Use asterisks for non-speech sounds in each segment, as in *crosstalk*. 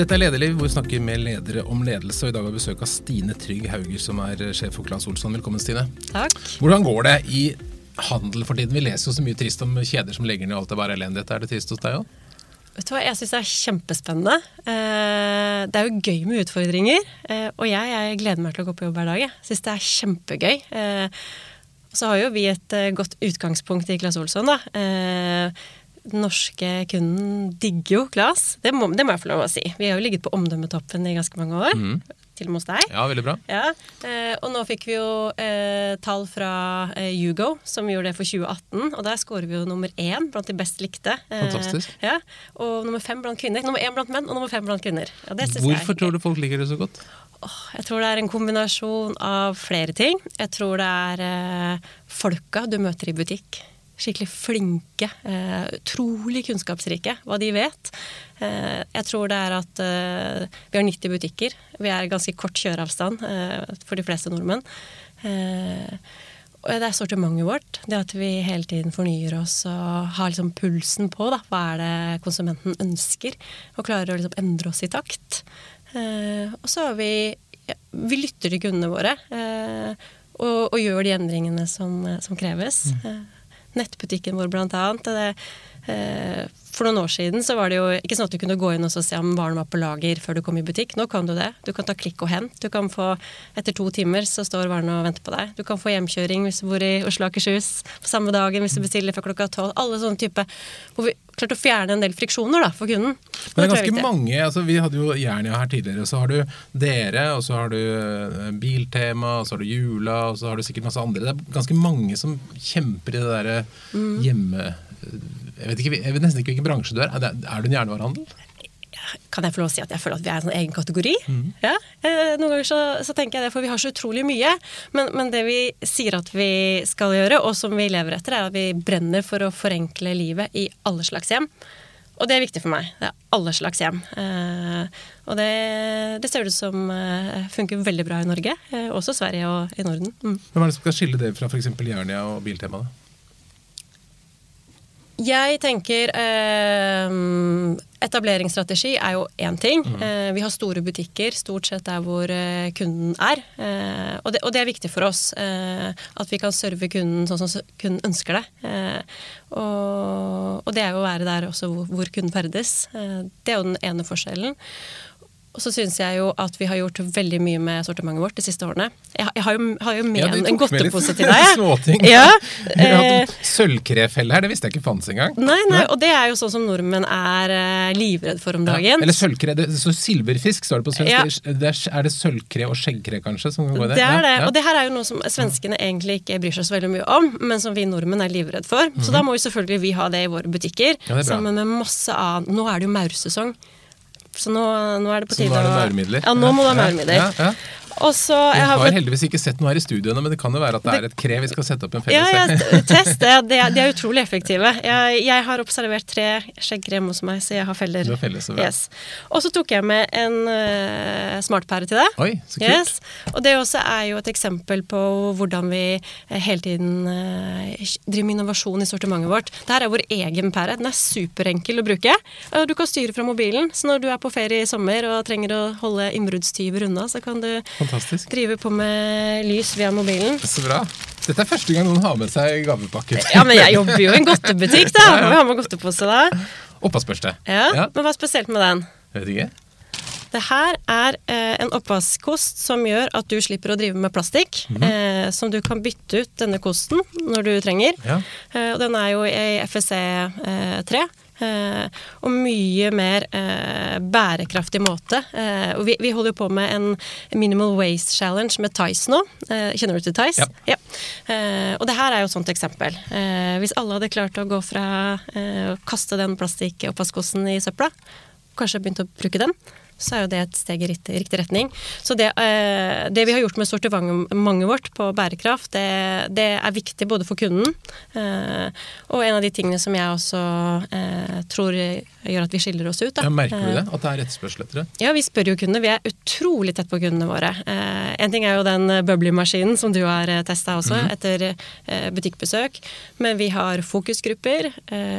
Dette er Lederliv, hvor vi snakker med ledere om ledelse. og I dag har vi besøk av Stine Trygg Hauger, som er sjef for Claes Olsson. Velkommen, Stine. Takk. Hvordan går det i handel for tiden? Vi leser jo så mye trist om kjeder som legger ned alt er bare elendighet. Er det trist hos deg òg? Vet du hva, Jeg syns det er kjempespennende. Eh, det er jo gøy med utfordringer. Eh, og jeg, jeg gleder meg til å gå på jobb hver dag. Jeg syns det er kjempegøy. Eh, så har jo vi et godt utgangspunkt i Claes Olsson. da den norske kunden digger jo Claes. Det, det, må jeg få lov å si. Vi har jo ligget på omdømmetoppen i ganske mange år. Mm. Til og med hos deg. Ja, veldig bra. Ja, eh, og nå fikk vi jo eh, tall fra eh, Hugo, som gjorde det for 2018. Og der scorer vi jo nummer én blant de best likte. Eh, Fantastisk. Ja, og nummer fem blant kvinner. Nummer én blant menn og nummer fem blant kvinner. Ja, Hvorfor tror du folk liker det så godt? Jeg tror det er en kombinasjon av flere ting. Jeg tror det er eh, folka du møter i butikk skikkelig flinke, eh, utrolig kunnskapsrike, hva de vet. Eh, jeg tror det er at eh, vi har 90 butikker. Vi er ganske kort kjøreavstand eh, for de fleste nordmenn. Eh, det er sortimentet vårt. Det at vi hele tiden fornyer oss og har liksom pulsen på. Da. Hva er det konsumenten ønsker? Og klarer å liksom endre oss i takt. Eh, og så har vi ja, Vi lytter til kundene våre. Og, og, gjør de endringene som, som kreves. Mm nettbutikken vår blant annet. Det, eh, for noen år siden så var det jo ikke sånn at du kunne gå inn og se om varen var på lager før du kom i butikk. Nå kan du det. Du kan ta klikk og hent. Du kan få, Etter to timer så står varen og venter på deg. Du kan få hjemkjøring hvis du bor i Oslo og Akershus på samme dagen hvis du bestiller før klokka tolv. Alle sånne type Hvor vi klarte å fjerne en del friksjoner da, for kunden. Men det er ganske mange. altså Vi hadde jo Jernia her tidligere. Så har du dere, og så har du eh, Biltema, og så har du Jula, og så har du sikkert masse andre. Det er ganske mange som kjemper i det derre mm. hjemme jeg vet, ikke, jeg vet nesten ikke hvilken bransje du er. Er, det, er du en jernvarehandel? Kan jeg få lov å si at jeg føler at vi er en sånn egen kategori? Mm. Ja, eh, Noen ganger så, så, tenker jeg det, for vi har så utrolig mye. Men, men, det vi sier at vi skal gjøre, og som vi lever etter, er at vi brenner for å forenkle livet i alle slags hjem. Og det er viktig for meg. Det er alle slags hjem. Eh, og det, det ser ut som eh, funker veldig bra i Norge. Også Sverige og i Norden. Mm. Hvem er det som skal skille det fra f.eks. Jernia og Biltema? da? Jeg tenker eh, Etableringsstrategi er jo én ting. Mm. Eh, vi har store butikker, stort sett der hvor eh, kunden er. Eh, og det, og, det, er viktig for oss eh, at vi kan serve kunden sånn som kunden ønsker det. Eh, og, og, det er jo å være der også hvor, hvor kunden ferdes. det er jo den ene forskjellen. Og så syns jeg jo at vi har gjort veldig mye med sortimentet vårt de siste årene. Jeg, jeg har, jo, har, jo, med *laughs* ja, en, godtepose til deg. Småting. Ja, *laughs* eh, Sølvkrefelle her, det visste jeg ikke fantes engang. Nei, nei, og det er jo sånn som nordmenn er uh, livredd for om dagen. Ja, eller sølvkre. Så silverfisk står det på svensk. Ja. Det er, er, det sølvkre og skjeggkre, kanskje? Som kan gå det? det er det. Og det her er jo noe som svenskene egentlig ikke bryr seg så veldig mye om, men som vi nordmenn er livredd for. Mm -hmm. Så da må jo selvfølgelig vi ha det i våre butikker, sammen med masse annen Nå er det jo maursesong. Så nå, nå, er det på tide å Så nå er det maurmidler? Ja, nå må du ha maurmidler. Ja, ja. Også, jeg, har, har heldigvis ikke sett noe her i studioene, men det kan jo være at det er et kre vi skal sette opp en felles Ja, ja test det. De er, de er utrolig effektive. Jeg, jeg, har observert tre skjeggkrem hos meg, så jeg har feller. Du har feller så. Yes. Og så tok jeg med en uh, smartpære til deg. Oi, så kult. Yes. Og det også er jo et eksempel på hvordan vi uh, hele tiden uh, driver med innovasjon i sortimentet vårt. Dette er vår egen pære. Den er superenkel å bruke. Du kan styre fra mobilen, så når du er på ferie i sommer og trenger å holde innbruddstyver unna, så kan du Fantastisk. Driver på med lys via mobilen. Så bra. Dette er første gang noen har med seg gavepakke. Ja, men jeg jobber jo i en godtebutikk, da. *laughs* Må vi ha med godtepose da. Oppvaskbørste. Ja, ja, men hva er spesielt med den? Jeg vet ikke. Det her er eh, en oppvaskkost som gjør at du slipper å drive med plastikk. Mm -hmm. eh, som du kan bytte ut denne kosten når du trenger. Ja. Eh, og den er jo i FSC 3. Eh, og mye mer eh, bærekraftig måte. Eh, og vi, vi, holder jo på med en minimal waste challenge med Tice nå. kjenner du til Tice? Ja. ja. og det her er jo et sånt eksempel. hvis alle hadde klart å gå fra å kaste den plastikkoppvaskkosten i søpla, kanskje begynt å bruke den, så er jo det et steg i riktig, riktig retning. Så det, eh, det, vi har gjort med sortimentet vårt på bærekraft, det, det, er viktig både for kunden eh, og en av de tingene som jeg også eh, tror gjør at vi skiller oss ut. Da. Ja, merker du det? At det er etterspørsel etter det? Ja, vi spør jo kundene. Vi er utrolig tett på kundene våre. En ting er jo den bubbly-maskinen som du har testa også, mm. etter butikkbesøk. Men vi har fokusgrupper.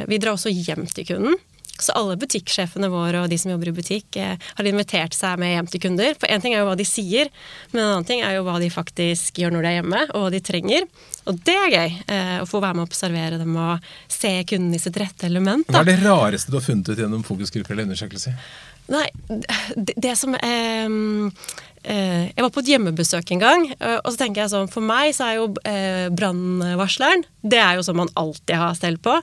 Vi drar også hjem til kunden. Så alle butikksjefene våre og de som jobber i butikk, eh, har invitert seg med hjem til kunder. For én ting er jo hva de sier, men en annen ting er jo hva de faktisk gjør når de er hjemme, og hva de trenger. Og det er gøy. Eh, å få være med og observere dem og se kunden i sitt rette element. Hva er det rareste du har funnet ut gjennom fokusgrupper eller undersøkelser? Nei, det, det som eh, Jeg var på et hjemmebesøk en gang, eh, og så tenker jeg sånn For meg så er jo eh, brannvarsleren Det er jo sånn man alltid har stell på.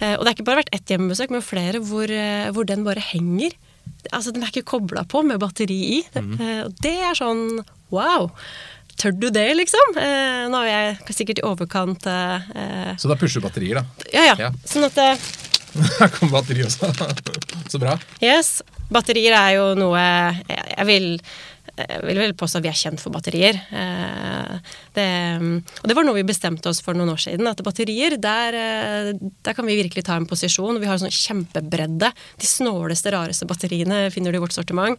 Eh, og det har ikke bare vært ett hjemmebesøk, men flere hvor, eh, hvor den bare henger. Altså, Den er ikke kobla på med batteri i. Eh, og det er sånn wow! Tør du det, liksom? Eh, nå er jeg sikkert i overkant eh, eh, Så da pusher du batterier, da. Ja, ja. Ja. Sånn at eh, *laughs* Her kom batteri også. *laughs* Så bra. Yes. Batterier er jo noe jeg vil jeg vil vel påstå at vi er kjent for batterier. Eh, Det, og det var noe vi bestemte oss for noen år siden. At batterier, der, eh, der kan vi virkelig ta en posisjon. Vi har sånn kjempebredde. De snåleste, rareste batteriene finner du i vårt sortiment.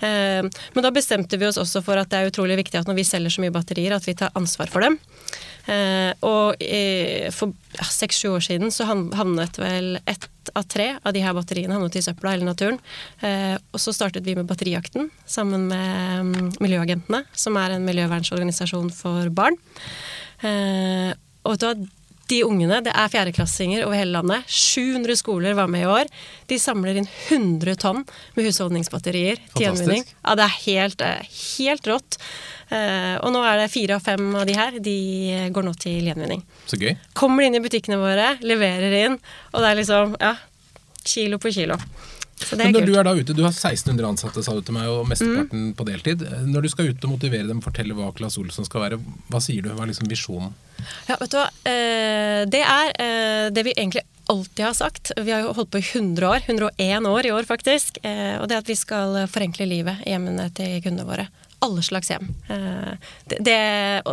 Eh, Men da bestemte vi oss også for at det er utrolig viktig at når vi selger så mye batterier, at vi tar ansvar for dem. Eh, og for seks-sju år siden så havnet vel ett av tre av de her batteriene havnet i søpla eller naturen. Eh, og så startet vi med Batterijakten sammen med mm, Miljøagentene, som er en miljøvernsorganisasjon for barn. Eh, og hva? De ungene, det er fjerdeklassinger over hele landet. 700 skoler var med i år. De samler inn 100 tonn med husholdningsbatterier til gjenvinning. Ja, det er helt, eh, helt rått. Eh, og nå er det fire av fem av de her. De går nå til gjenvinning. Så gøy. Kommer inn i butikkene våre, leverer inn, og det er liksom ja, kilo på kilo. Er Men når kult. du er da ute, du har 1600 ansatte, sa du til meg, og mesteparten Mm. på deltid. Når du skal ut og motivere dem, fortelle hva Claes Olsson skal være, hva sier du? Hva er liksom visjonen? Ja, vet du hva. Eh, det er eh, det vi egentlig alltid har sagt. Vi har jo holdt på i 100 år. 101 år i år, faktisk. Eh, og det at vi skal forenkle livet i hjemmene til kundene våre. Alle slags hjem. Eh, det, det,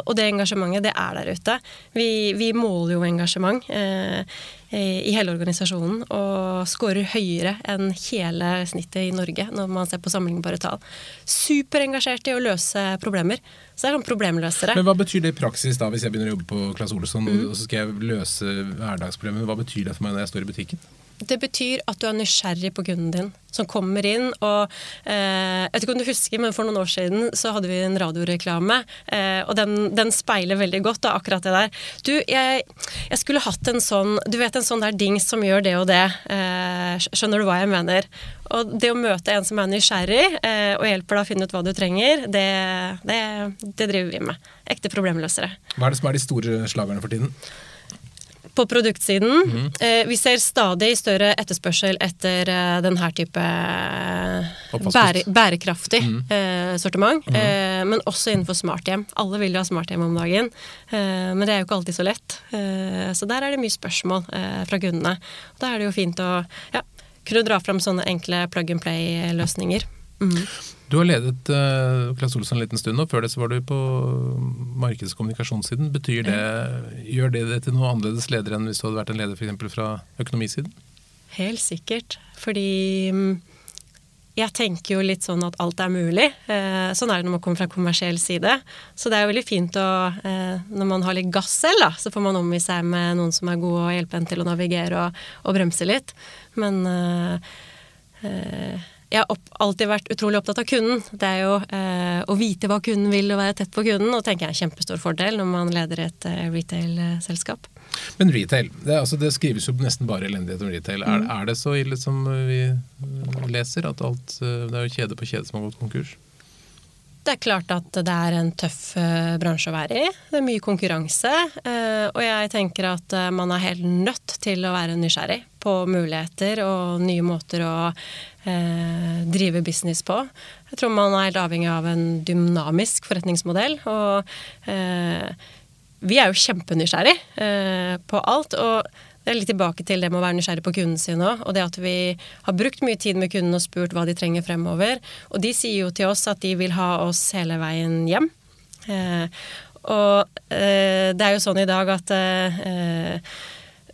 og det engasjementet, det er der ute. Vi, vi måler jo engasjement eh, i hele organisasjonen og scorer høyere enn hele snittet i Norge når man ser på sammenlignbare tall. Superengasjert i å løse problemer. Så det er sånn problemløsere. Men hva betyr det i praksis da, hvis jeg begynner å jobbe på Claes Olsson, Mm. og så skal jeg løse hverdagsproblemer? Hva betyr det for meg når jeg står i butikken? Det betyr at du er nysgjerrig på kunden din, som kommer inn og eh, Jeg vet ikke om du husker, men for noen år siden så hadde vi en radioreklame, eh, og den, den speiler veldig godt da, akkurat det der. Du, jeg, jeg skulle hatt en sånn Du vet en sånn der dings som gjør det og det. Eh, skjønner du hva jeg mener? Og det å møte en som er nysgjerrig, eh, og hjelper deg å finne ut hva du trenger, det, det, det driver vi med. Ekte problemløsere. Hva er det som er de store slagerne for tiden? På produktsiden. eh, vi ser stadig større etterspørsel etter eh, denne type eh, bære, bærekraftig eh, sortiment. Eh, men også innenfor smarthjem. Alle vil jo ha smarthjem om dagen, eh, men det er jo ikke alltid så lett. Eh, så der er det mye spørsmål fra kundene. Da er det jo fint å ja, kunne dra fram sånne enkle plug and play-løsninger. Mm. Du har ledet uh, Claes Olsson en liten stund, og før det så var du på markeds- og kommunikasjonssiden. Betyr det, Gjør det det til noe annerledes leder enn hvis du hadde vært en leder f.eks. fra økonomisiden? Helt sikkert. Fordi mm, jeg tenker jo litt sånn at alt er mulig. Eh, sånn er det når man kommer fra kommersiell side. Så det er jo veldig fint å eh, Når man har litt gass selv, da, så får man omgi seg med noen som er gode og hjelpe en til å navigere og, og bremse litt. Men øh, eh, jeg har alltid vært utrolig opptatt av kunden. Det er jo eh, å vite hva kunden vil og være tett på kunden, og tenker jeg er en kjempestor fordel når man leder et eh, retail-selskap. Men retail, det, altså, det skrives jo nesten bare elendighet om retail. Er, er det så ille som vi uh, leser? At alt, uh, det er jo kjede på kjede som har gått konkurs? Det er klart at det er en tøff eh, bransje å være i. Det er mye konkurranse. eh, og jeg tenker at eh, man er helt nødt til å være nysgjerrig på muligheter og nye måter å drive business på. Jeg tror man er helt avhengig av en dynamisk forretningsmodell. Og vi er jo kjempenysgjerrig på alt. og det er litt tilbake til det med å være nysgjerrig på kunden sin òg. Og det at vi har brukt mye tid med kunden og spurt hva de trenger fremover. Og de sier jo til oss at de vil ha oss hele veien hjem. Eh, og eh, det er jo sånn i dag at eh,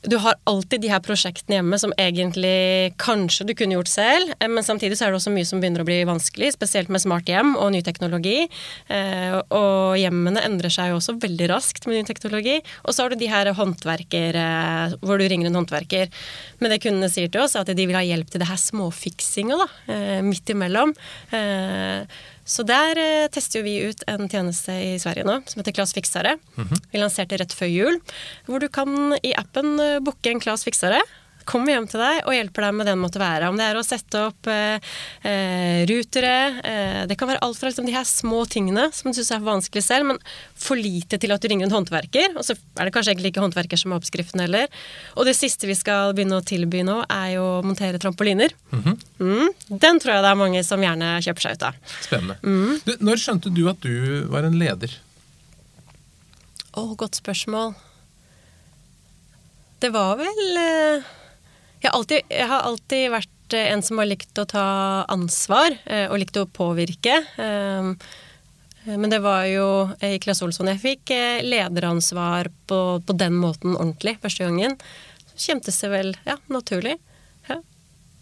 du har alltid de her prosjektene hjemme som egentlig kanskje du kunne gjort selv, eh, men samtidig så er det også mye som begynner å bli vanskelig, spesielt med smart hjem og ny teknologi. Eh, og hjemmene endrer seg jo også veldig raskt med ny teknologi. Og så har du de her håndverker eh, hvor du ringer en håndverker. Men det kundene sier til oss, er at de vil ha hjelp til det her småfiksinga, da, midt imellom. Så der eh, tester vi ut en tjeneste i Sverige nå som heter Klas Fiksare. Mm -hmm. Vi lanserte rett før jul, hvor du kan i appen eh, booke en Klas Fiksare kommer hjem til deg og hjelper deg med den måtte være. Om det er å sette opp eh, eh, rutere eh, Det kan være alt fra liksom, de her små tingene som du syns er vanskelig selv, men for lite til at du ringer en håndverker. Og så er det kanskje egentlig ikke håndverker som er oppskriften heller. Og det siste vi skal begynne å tilby nå, er jo å montere trampoliner. Mm -hmm. mm, den tror jeg det er mange som gjerne kjøper seg ut av. Spennende. Mm. Du, når skjønte du at du var en leder? Å, oh, godt spørsmål. Det var vel eh, jeg har, alltid, jeg har alltid vært eh, en som har likt å ta ansvar eh, og likt å påvirke. Eh, men det var jo i Claes Olsson jeg fikk lederansvar på, på, den måten ordentlig første gangen. Så kjentes det vel ja, naturlig. Ja.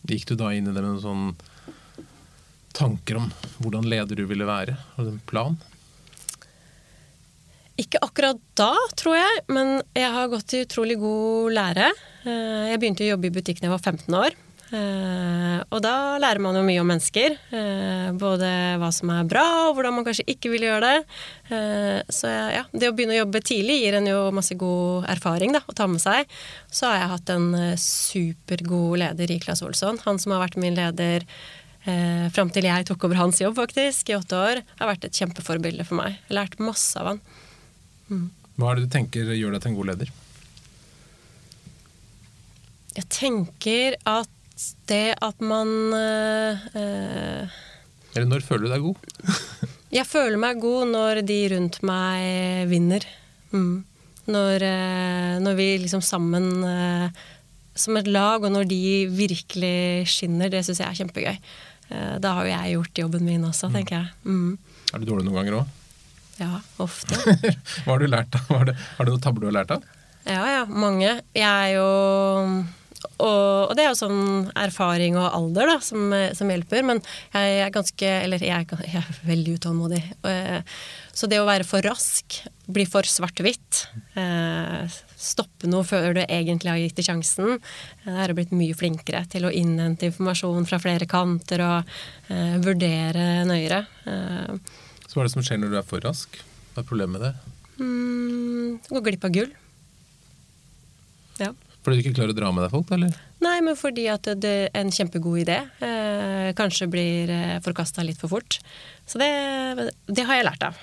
Gikk du da inn i det med noen sånn tanker om hvordan leder du ville være? Har du en plan? Ikke akkurat da, tror jeg, men jeg har gått i utrolig god lære. Eh, jeg begynte å jobbe i butikk da jeg var 15 år. Eh, og da lærer man jo mye om mennesker. Eh, både hva som er bra, og hvordan man kanskje ikke vil gjøre det. Så ja, det å begynne å jobbe tidlig gir en jo masse god erfaring da, å ta med seg. Så har jeg hatt en supergod leder i Claes Olsson. Han som har vært min leder eh, fram til jeg tok over hans jobb, faktisk, i åtte år, har vært et kjempeforbilde for meg. Jeg har lært masse av han. Mm. Hva er det du tenker gjør deg til en god leder? Jeg tenker at det at man øh, Eller når føler du deg god? *laughs* jeg føler meg god når de rundt meg vinner. Mm. Når, øh, når, vi liksom sammen øh, som et lag, og når de virkelig skinner, det syns jeg er kjempegøy. da har jo jeg gjort jobben min også, mm. tenker jeg. Mm. Er du dårlig noen ganger òg? Ja, ofte. *laughs* Hva har du lært av? Har du noen tabber du har lært av? Ja, ja. Mange. Jeg er jo og, og, det er jo sånn erfaring og alder da, som, som hjelper. Men jeg er ganske Eller jeg, jeg er veldig utålmodig. Så det å være for rask, bli for svart-hvitt, eh, stoppe noe før du egentlig har gitt det sjansen, jeg har blitt mye flinkere til å innhente informasjon fra flere kanter og eh, vurdere nøyere. Eh, hva er det som skjer når du er for rask? Hva er problemet med det? Mm, gå glipp av gull. Ja. Fordi du ikke klarer å dra med deg folk, eller? Nei, men fordi at det er en kjempegod idé eh, kanskje blir eh, forkasta litt for fort. Så det, det, har jeg lært av.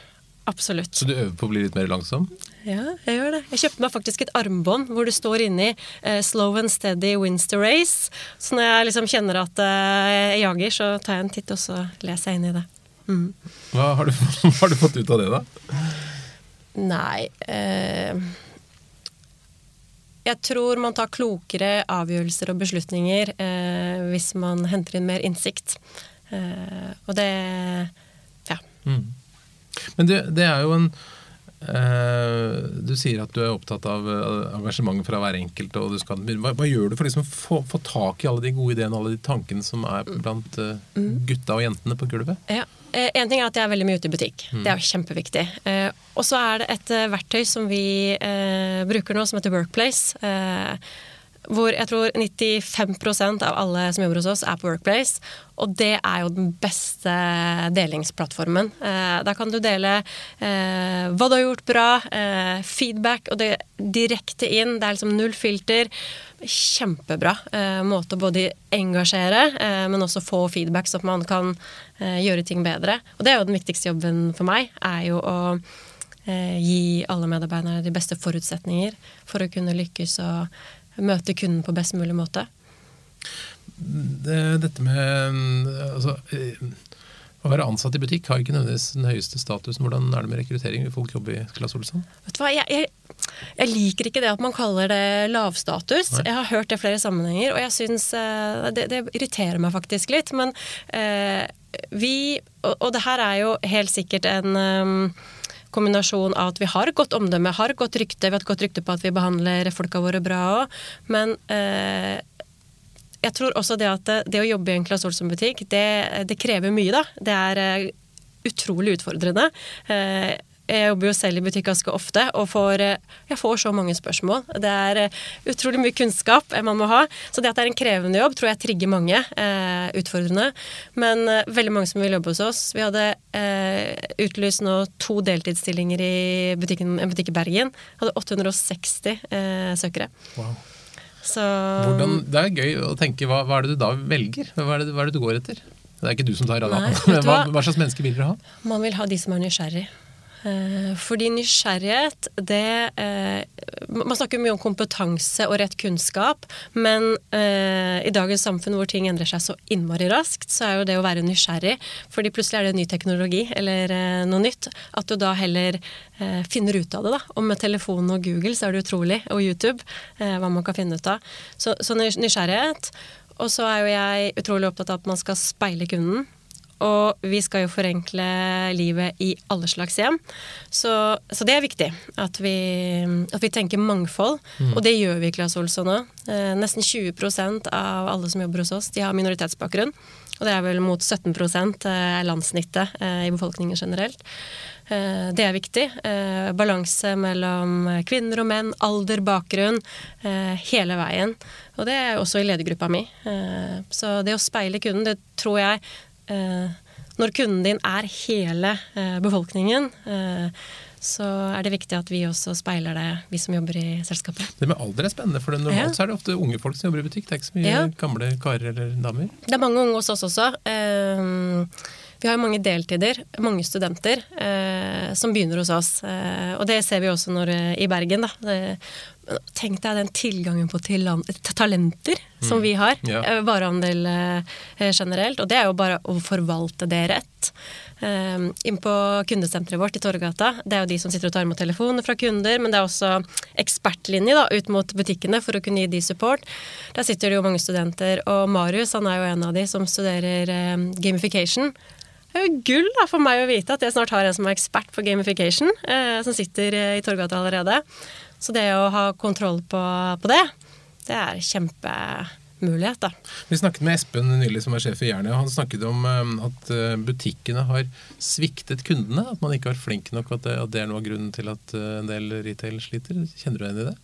Absolutt. Så du øver på å bli litt mer langsom? Ja, jeg gjør det. Jeg kjøpte meg faktisk et armbånd hvor det står inni eh, 'Slow and steady wins the race'. Så når jeg liksom kjenner at eh, jeg jager, så tar jeg en titt, og så leser jeg inn i det. Mm. Hva har du, *laughs* har du, fått ut av det, da? Nei eh, Jeg tror man tar klokere avgjørelser og beslutninger eh, hvis man henter inn mer innsikt. Eh, og det Ja. Mm. Men det, det, er jo en Du sier at du er opptatt av uh, engasjementet fra hver enkelt. Og skal, hva, hva, gjør du for liksom å liksom få, få, tak i alle de gode ideene alle de tankene som er blant uh, gutta og jentene på gulvet? Ja. Eh, en ting er at jeg er veldig mye ute i butikk. Mm. Det er kjempeviktig. Eh, og så er det et eh, verktøy som vi bruker nå, som heter Workplace. Hvor jeg tror 95% av alle som jobber hos oss, er på Workplace. Og det er jo den beste delingsplattformen. da kan du dele hva du har gjort bra, feedback, og det direkte inn. Det er liksom null filter kjempebra eh, måte å både engasjere, eh, men også få feedback, så at man kan eh, gjøre ting bedre. Og det er jo den viktigste jobben for meg, er jo å eh, gi alle medarbeidere de beste forutsetninger for å kunne lykkes og møte kunden på best mulig måte. Det, dette med altså, å være ansatt i butikk har ikke nødvendigvis den høyeste statusen. Hvordan er det med rekruttering? Vil folk jobbe i Claes Olsson? Vet du hva, jeg, jeg, jeg, liker ikke det at man kaller det lavstatus. Jeg har hørt det i flere sammenhenger, og jeg syns uh, det, det, irriterer meg faktisk litt. Men uh, vi og, og, det her er jo helt sikkert en kombinasjon av at vi har godt omdømme, har godt rykte, vi har et godt rykte på at vi behandler folka våre bra òg, men eh, jeg tror også det at det, å jobbe i en Claes Olsson-butikk, det, det, krever mye, da. Det er uh, utrolig utfordrende. Uh, jeg jobber jo selv i butikk ganske ofte og får, uh, jeg får så mange spørsmål. Det er utrolig mye kunnskap man må ha. Så det at det er en krevende jobb, tror jeg trigger mange. utfordrende. Men veldig mange som vil jobbe hos oss. Vi hadde utlyst nå to deltidsstillinger i butikken, en butikk i Bergen. Hadde 860 søkere. Wow. Så... Hvordan, det er gøy å tenke hva, hva, er det du da velger? Hva er det, hva er det du går etter? Det er ikke du som tar av, hva, hva slags mennesker vil dere ha? Man vil ha de som er nysgjerrig. Eh, fordi nysgjerrighet, det eh, Man snakker mye om kompetanse og rett kunnskap, men eh, i dagens samfunn hvor ting endrer seg så innmari raskt, så er jo det å være nysgjerrig Fordi plutselig er det ny teknologi eller noe nytt. At du da heller finner ut av det, da. Og med telefon og Google så er det utrolig, og YouTube, hva man kan finne ut av. Så, så nysgjerrighet. Og så er jo jeg utrolig opptatt av at man skal speile kunden. Og vi skal jo forenkle livet i alle slags hjem. Så, så det er viktig at vi, at vi tenker mangfold. Mm. Og det gjør vi i Claes Olsson nå. Eh, nesten 20% av alle som jobber hos oss, de har minoritetsbakgrunn. Og det er vel mot 17 eh, landsnittet eh, i befolkningen generelt. Eh, det er viktig. Eh, balanse mellom kvinner og menn, alder, bakgrunn. Eh, hele veien. Og det er også i ledergruppa mi. Så det å speile kunden, det tror jeg når kunden din er hele eh, befolkningen, eh, så er det viktig at vi også speiler det, vi som jobber i selskapet. Det med alder er spennende, for normalt ja. så er det ofte unge folk som jobber i butikk. Det er ikke så mye ja. gamle karer eller damer. Det er mange unge hos oss også. Vi har mange deltider, mange studenter, som begynner hos oss. Og det ser vi også når, i Bergen. Da. Tenk deg den tilgangen på talenter som mm. vi har. Yeah. Eh, varehandel eh, generelt. Og det er jo bare å forvalte det rett. Um, inn på kundesenteret vårt i Torgata. Det er jo de som sitter og tar imot telefoner fra kunder, men det er også ekspertlinje da, ut mot butikkene for å kunne gi de support. Der sitter det jo mange studenter, og Marius han er jo en av de som studerer um, gamification. Det er jo gull da, for meg å vite at jeg snart har en som er ekspert på gamification, eh, som sitter uh, i Torgata allerede. Så det å ha kontroll på, på det, det er kjempemulighet, da. Vi snakket med Espen nylig, som er sjef i Jernia. og Han snakket om um, at uh, butikkene har sviktet kundene. At man ikke har vært flink nok, det, at det er noe av grunnen til at uh, en del retail sliter. Kjenner du igjen i det?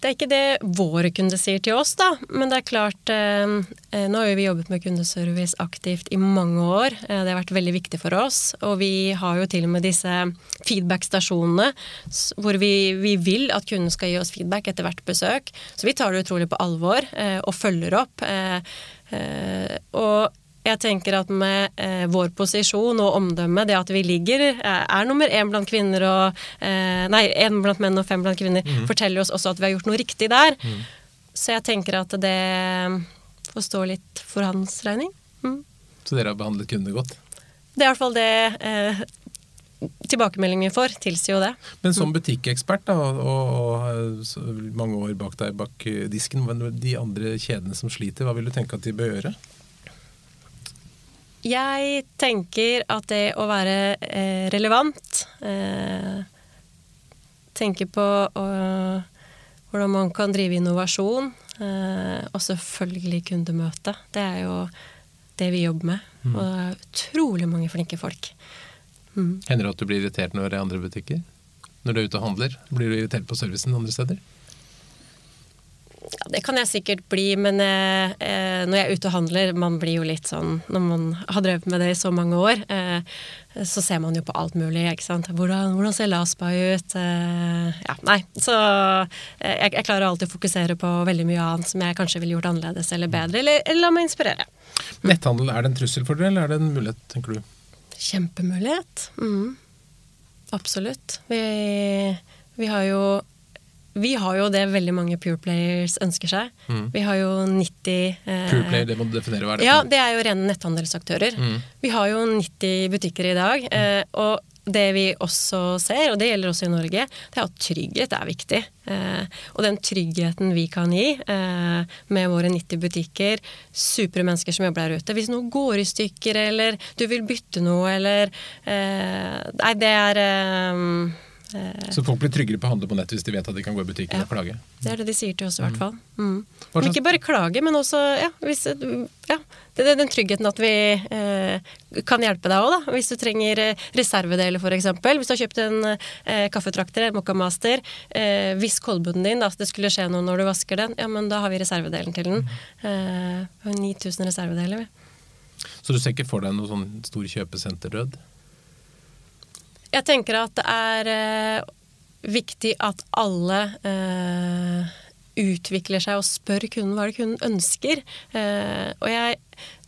Det er ikke det våre kunder sier til oss, da. Men det er klart eh, eh, Nå har jo vi jobbet med kundeservice aktivt i mange år. Eh, det har vært veldig viktig for oss. Og vi har jo til og med disse feedback-stasjonene hvor vi, vi, vil at kunden skal gi oss feedback etter hvert besøk. Så vi tar det utrolig på alvor og følger opp. Og jeg tenker at med eh, vår posisjon og omdømme, det at vi ligger, eh, er nummer én blant kvinner og eh, Nei, én blant menn og fem blant kvinner, mm. forteller oss også at vi har gjort noe riktig der. Mm. Så jeg tenker at det får stå litt for hans regning. Mm. Så dere har behandlet kundene godt? Det er i hvert fall det eh, tilbakemeldingen vi får, tilsier jo det. Men som mm. butikkekspert da, og, og, og, mange år bak deg bak disken, de andre kjedene som sliter, hva vil du tenke at de bør gjøre? Jeg tenker at det å være eh, relevant eh, Tenke på å, hvordan man kan drive innovasjon. Og selvfølgelig kundemøte. Det er jo det vi jobber med. Mm. Og det er utrolig mange flinke folk. Mm. Hender det at du blir irritert når det er andre butikker? Når du er ute og handler? Blir du irritert på servicen andre steder? Ja, det kan jeg sikkert bli, men eh, eh, når jeg er ute og handler Man blir jo litt sånn Når man har drevet med det i så mange år, eh, så ser man jo på alt mulig. ikke sant? Hvordan, hvordan ser Laspa ut? Eh, ja, nei. Så eh, jeg, jeg, klarer alltid å fokusere på veldig mye annet som jeg kanskje ville gjort annerledes eller bedre, eller, eller la meg inspirere. Netthandel, er det en trussel for dere, eller er det en mulighet, tenker du? Kjempemulighet. Mm. Absolutt. Vi, vi har jo vi har jo det veldig mange pure players ønsker seg. Mm. Vi har jo 90 eh, Pure player, det må du definere hva er det? Ja, det er jo rene netthandelsaktører. Mm. Vi har jo 90 butikker i dag. Mm. Eh, og det vi også ser, og det gjelder også i Norge, det er at trygghet er viktig. Eh, og den tryggheten vi kan gi eh, med våre 90 butikker, supre mennesker som jobber der ute. Hvis noe går i stykker, eller du vil bytte noe, eller eh, Nei, det er eh, så folk blir tryggere på å handle på nett hvis de vet at de kan gå i butikken ja. og klage? Det er det de sier til oss i hvert mm. fall. Mm. Men ikke bare klage, men også ja, hvis, ja, det er den tryggheten at vi eh, kan hjelpe deg òg, da. Hvis du trenger eh, reservedeler, f.eks. Hvis du har kjøpt en eh, kaffetrakter, en Moccamaster. Eh, hvis kolbunnen din, da, det skulle skje noe når du vasker den, ja, men da har vi reservedelen til den. Mm. Eh, 9000 reservedeler, vi. Så du ser ikke for deg noe sånn stor kjøpesenterdød? Jeg tenker at det er eh, viktig at alle eh, utvikler seg og spør kunden hva det kunden ønsker. Eh, og jeg,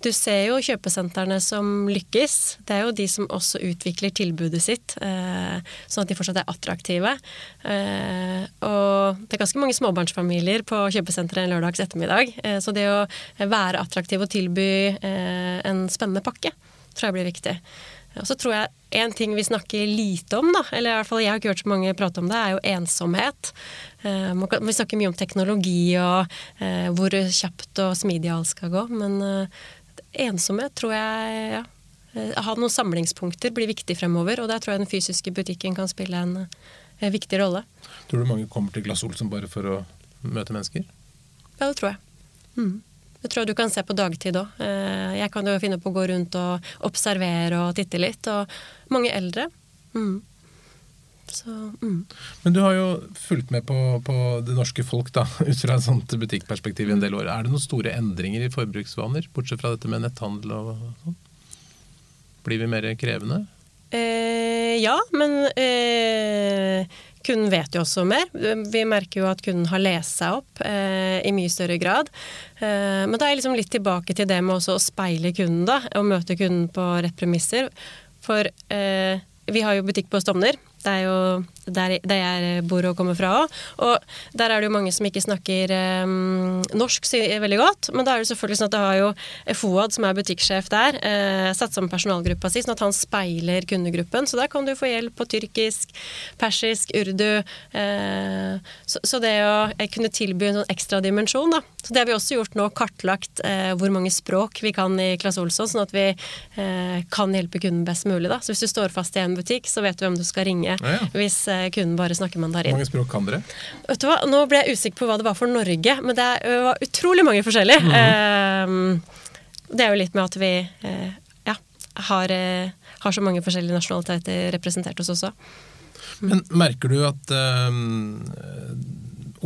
du ser jo kjøpesentrene som lykkes. Det er jo de som også utvikler tilbudet sitt, eh, sånn at de fortsatt er attraktive. Eh, og det er ganske mange småbarnsfamilier på kjøpesenteret en lørdags ettermiddag. Eh, så det å være attraktiv og tilby en spennende pakke, tror jeg blir viktig. Og så tror jeg en ting vi snakker lite om, da, eller i hvert fall jeg har ikke hørt så mange prate om det, er jo ensomhet. Eh, vi snakker mye om teknologi og eh, hvor kjapt og smidig alt skal gå, men eh, ensomhet tror jeg ja, Ha noen samlingspunkter blir viktig fremover, og der tror jeg den fysiske butikken kan spille en, en viktig rolle. Tror du mange kommer til Glass Olsen bare for å møte mennesker? Ja, det tror jeg. Mm. Det tror jeg du kan se på dagtid òg. Eh, jeg kan jo finne på å gå rundt og observere og titte litt. Og mange eldre. Mm. Så, mm. Men du har jo fulgt med på, på, det norske folk da, *laughs* ut fra et sånt butikkperspektiv i en del år. Er det noen store endringer i forbruksvaner, bortsett fra dette med netthandel og sånn? Blir vi mer krevende? Eh, ja, men eh, Kunden vet jo også mer. Vi merker jo at kunden har lest seg opp eh, i mye større grad. Eh, men da er jeg liksom litt tilbake til det med å speile kunden, da. Og møte kunden på rett premisser. For eh, vi har jo butikk på Stovner. Det er jo der, der jeg bor og kommer fra òg. Og der er det jo mange som ikke snakker um, norsk veldig godt. Men da er det selvfølgelig sånn at det har jo Fouad, som er butikksjef der, eh, satt sammen personalgruppa si, sånn at han speiler kundegruppen. Så der kan du få hjelp på tyrkisk, persisk, urdu. Eh, så, så, det å kunne tilby en sånn ekstra dimensjon, da. Så det har vi også gjort nå, kartlagt eh, hvor mange språk vi kan i Klasse Olsson, sånn at vi kan hjelpe kunden best mulig. da. Så hvis du står fast i en butikk, så vet du hvem du skal ringe. Ja, ja. Hvis kunden bare snakker mandarin. Hvor mange språk kan dere? Vet du hva, Nå ble jeg usikker på hva det var for Norge, men det var utrolig mange forskjellige. Mm -hmm. det er jo litt med at vi uh, ja, har, uh, har, så mange forskjellige nasjonaliteter representert oss også. Men merker du at um,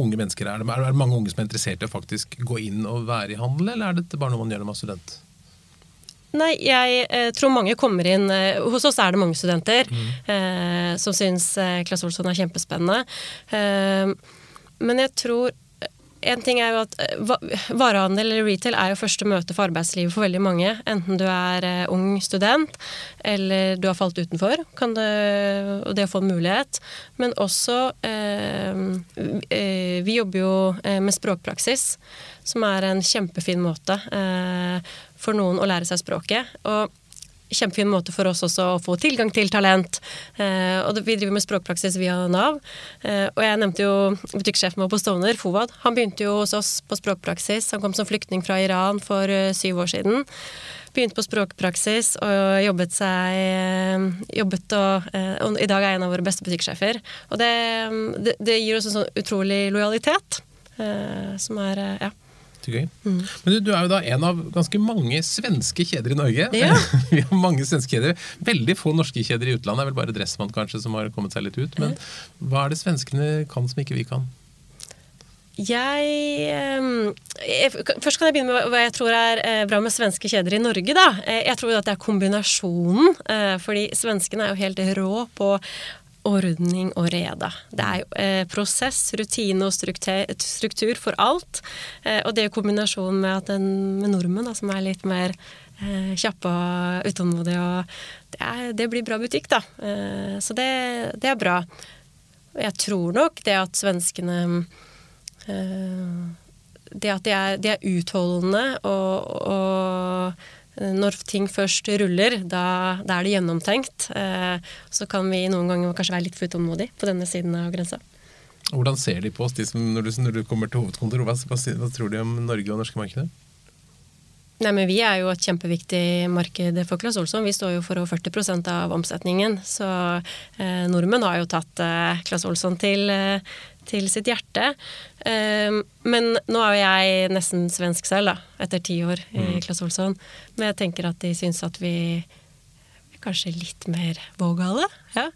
unge mennesker er det, er det mange unge som er interessert i å faktisk gå inn og være i handel, eller er dette bare noe man gjør når man er student? Nei, jeg eh, tror mange kommer inn eh, Hos oss er det mange studenter mm. eh, som syns eh, Claes Olsson er kjempespennende. Eh, men jeg tror en ting er jo at eh, Varehandel eller retail er jo første møte for arbeidslivet for veldig mange. Enten du er ung student eller du har falt utenfor. Kan det, og det å få en mulighet. Men også Vi jobber jo med språkpraksis som er en kjempefin måte eh, for noen å lære seg språket. og Kjempefin måte for oss også å få tilgang til talent. Eh, og Vi driver med språkpraksis via Nav. Eh, og jeg nevnte jo butikksjefen vår på Stovner, Fowad. Han begynte jo hos oss på språkpraksis. Han kom som flyktning fra Iran for uh, syv år siden. Begynte på språkpraksis og jobbet seg eh, jobbet og, eh, og, i dag er en av våre beste butikksjefer. Og det, det, det gir oss en sånn utrolig lojalitet. Eh, som er ja Mm. Men du, du, er jo da en av ganske mange svenske kjeder i Norge. Ja. *laughs* Vi har mange svenske kjeder. Veldig få norske kjeder i utlandet. Det er vel bare Dressmann kanskje som har kommet seg litt ut. Men hva er det svenskene kan som ikke vi kan? Jeg, jeg, Først kan jeg begynne med hva jeg tror er eh, bra med svenske kjeder i Norge. Da. Eh, jeg tror at det er kombinasjonen. Eh, fordi svenskene er jo helt rå på ordning og reda. Det er jo eh, prosess, rutine og struktur, struktur for alt. Eh, og det i kombinasjon med at den med nordmenn, da, som er litt mer eh, kjappe og utålmodige, det, det, blir bra butikk, da. Eh, så det, det, er bra. Jeg tror nok det at svenskene eh, Det at de er, de er utholdende og, og når ting først ruller, da, da er det gjennomtenkt. Eh, så kan vi noen ganger kanskje være litt for utålmodige på denne siden av grensa. Hvordan ser de på oss de som, når, du, når du kommer til hovedkontor? Hva, hva, tror de om Norge og norske markedet? Nei, men Vi er jo et kjempeviktig marked for Claes Olsson. Vi står jo for over 40% av omsetningen. Så eh, nordmenn har jo tatt eh, Claes Olsson til, eh, til sitt hjerte. Eh, men nå er jo jeg nesten svensk selv, da, etter ti år i mm. Claes Olsson. Men jeg tenker at de syns at vi er kanskje litt mer vågale. Ja.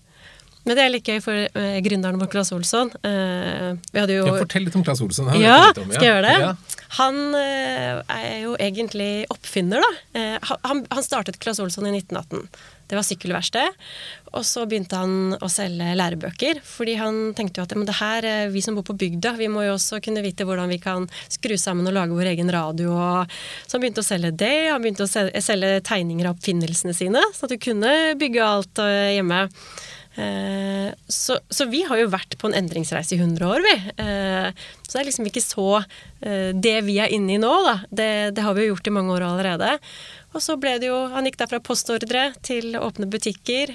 Men det er litt gøy for uh, gründeren vår, Claes Olsson. Uh, vi hadde jo ja, Fortell litt om Claes Olsson. Her, ja, om, ja, skal jeg gjøre det? Han uh, er jo egentlig oppfinner, da. Han, han, startet Claes Olsson i 1918. Det var sykkelverksted. Og så begynte han å selge lærebøker. Fordi han tenkte jo at det her, vi som bor på bygda, vi må jo også kunne vite hvordan vi kan skru sammen og lage vår egen radio. så han begynte å selge det. Han begynte å selge tegninger av oppfinnelsene sine, så at du kunne bygge alt hjemme. Eh, så, så, vi har jo vært på en endringsreise i 100 år, vi. Eh, så det er liksom ikke så eh, Det vi er inne i nå, da, det, det, har vi jo gjort i mange år allerede. Og så ble det jo Han gikk da fra postordre til åpne butikker.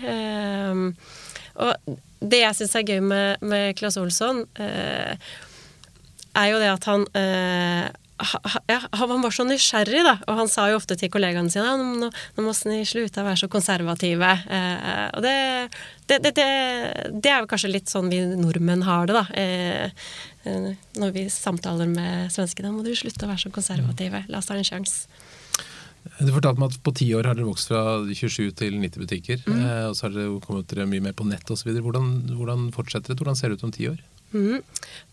Og det jeg syns er gøy med, med Claes Olsson, er jo det at han han var så nysgjerrig, da. Og han sa jo ofte til kollegaene sine nå, nå må vi slutte å være så konservative. Eh, og det, det, det, det, er jo kanskje litt sånn vi nordmenn har det, da. Eh, eh når vi samtaler med svenskene. Må du slutte å være så konservative. La oss ta en sjanse. Du fortalte meg at på ti år har dere vokst fra 27 til 90 butikker. Mm. Eh, og så har dere kommet dere mye mer på nett osv. Hvordan, hvordan fortsetter det? Hvordan ser det ut om ti år? Mm.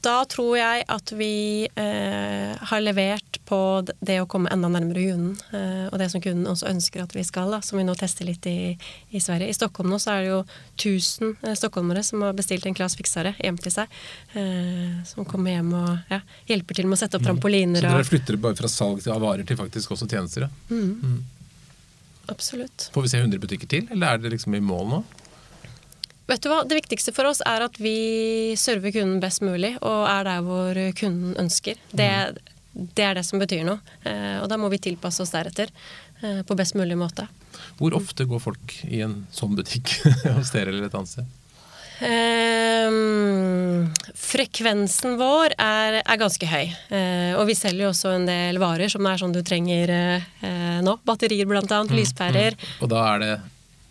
Da tror jeg at vi eh, har levert på det å komme enda nærmere kunden, eh, og det som kunden også ønsker at vi skal, da, som vi nå tester litt i, i, Sverige. I Stockholm nå så er det jo 1000 eh, stockholmere som har bestilt en Claes Fiksare hjem til seg. Eh, som kommer hjem og ja, hjelper til med å sette opp mm. trampoliner. Så dere flytter bare fra salg av varer til faktisk også tjenester? Ja? Mm. mm. Absolutt. Får vi se 100 butikker til, eller er det liksom i mål nå? Vet du hva? Det viktigste for oss er at vi server kunden best mulig, og er der hvor kunden ønsker. Det, det er det som betyr noe. Eh, og da må vi tilpasse oss deretter eh, på best mulig måte. Hvor ofte går folk i en sånn butikk *laughs* hos dere eller et annet sted? Um, frekvensen vår er, er ganske høy. Uh, og vi selger jo også en del varer som er sånn du trenger uh, nå. Batterier annet, mm, lyspærer. Mm. Og da er det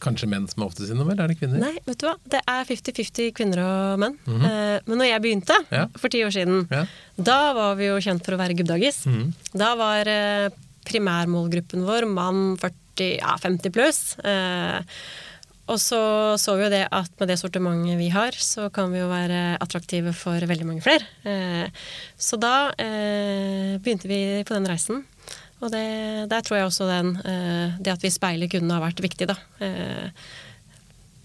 kanskje menn som er oftest innom, eller er det kvinner? Nei, vet du hva. Det er 50-50 kvinner og menn. Mm -hmm. Men når jeg begynte ja. for ti år siden, ja. da var vi jo kjent for å være gubbdagis. Mm. Da var eh, primærmålgruppen vår mann 40, ja, 50 pluss. Eh, og så så vi jo det at med det sortimentet vi har, så kan vi jo være attraktive for veldig mange flere. Så da begynte vi på den reisen. Og det, der tror jeg også den, eh, det at vi speiler kundene har vært viktig, da. Eh,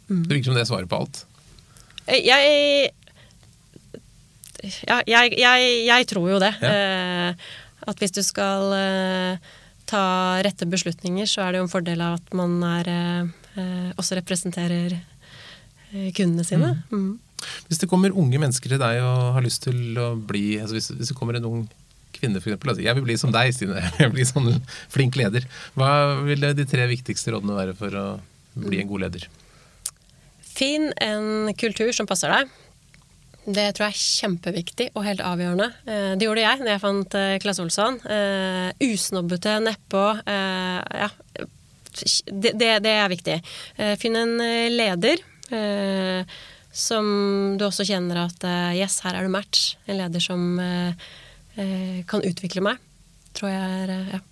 mm. Det virker som det svarer på alt? Eh, jeg ja, jeg, jeg, jeg, tror jo det. Ja. At hvis du skal ta rette beslutninger, så er det jo en fordel av at man er, også representerer kundene sine. Mm. Mm. Hvis det kommer unge mennesker til deg og har lyst til å bli altså hvis, hvis det kommer en ung kvinne, f.eks. Altså, jeg vil bli som deg, Stine. *laughs* Jeg vil bli sånn flink leder. Hva vil de tre viktigste rådene være for å bli en god leder? Finn en kultur som passer deg. Det tror jeg er kjempeviktig og helt avgjørende. Eh, det gjorde jeg når jeg fant Klasse Olsson. Uh, usnobbete nedpå. ja, det, det, det, er viktig. Finn en leder som du også kjenner at yes, her er det match. En leder som eh, kan utvikle meg. Tror jeg er eh, ja.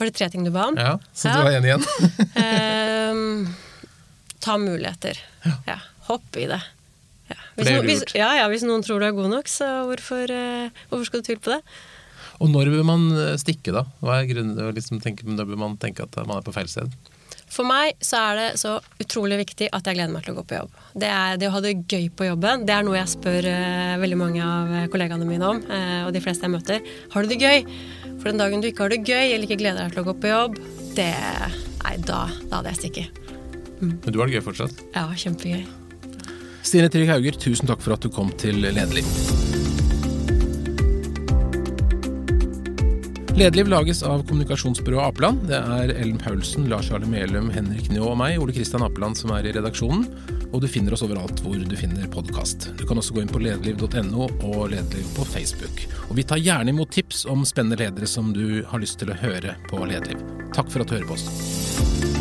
Var det tre ting du ba om? Ja, så du var enig igjen. *laughs* *laughs* eh, ta muligheter. Ja. ja. Hopp i det. Ja. Hvis, det hvis, ja, ja, hvis noen tror du er god nok, så hvorfor, eh, hvorfor skal du tvile på det? Og når bør man eh, stikke, da? Hva er grunnen til liksom, tenke, når bør man tenke at man er på feil sted? For meg så er det så utrolig viktig at jeg gleder meg til å gå på jobb. Det, er, det å ha det gøy på jobben, det er noe jeg spør eh, veldig mange av kollegaene mine om. eh, og de fleste jeg møter. Har du det gøy? For den dagen du ikke har det gøy eller ikke gleder deg til å gå på jobb, det Nei, da, da hadde jeg stikket. Mm. Men du har det gøy fortsatt? Ja, kjempegøy. Stine Trygg Hauger, tusen takk for at du kom til Lederliv. Lederliv lages av kommunikasjonsbyrået Apeland. Det er Ellen Paulsen, Lars Arne Melum, Henrik Njå og meg, Ole Kristian Apeland, som er i redaksjonen. Og du finner oss overalt hvor du finner podkast. Du kan også gå inn på lederliv.no og Lederliv på Facebook. Og vi tar gjerne imot tips om spennende ledere som du har lyst til å høre på Lederliv. Takk for at du hører på oss.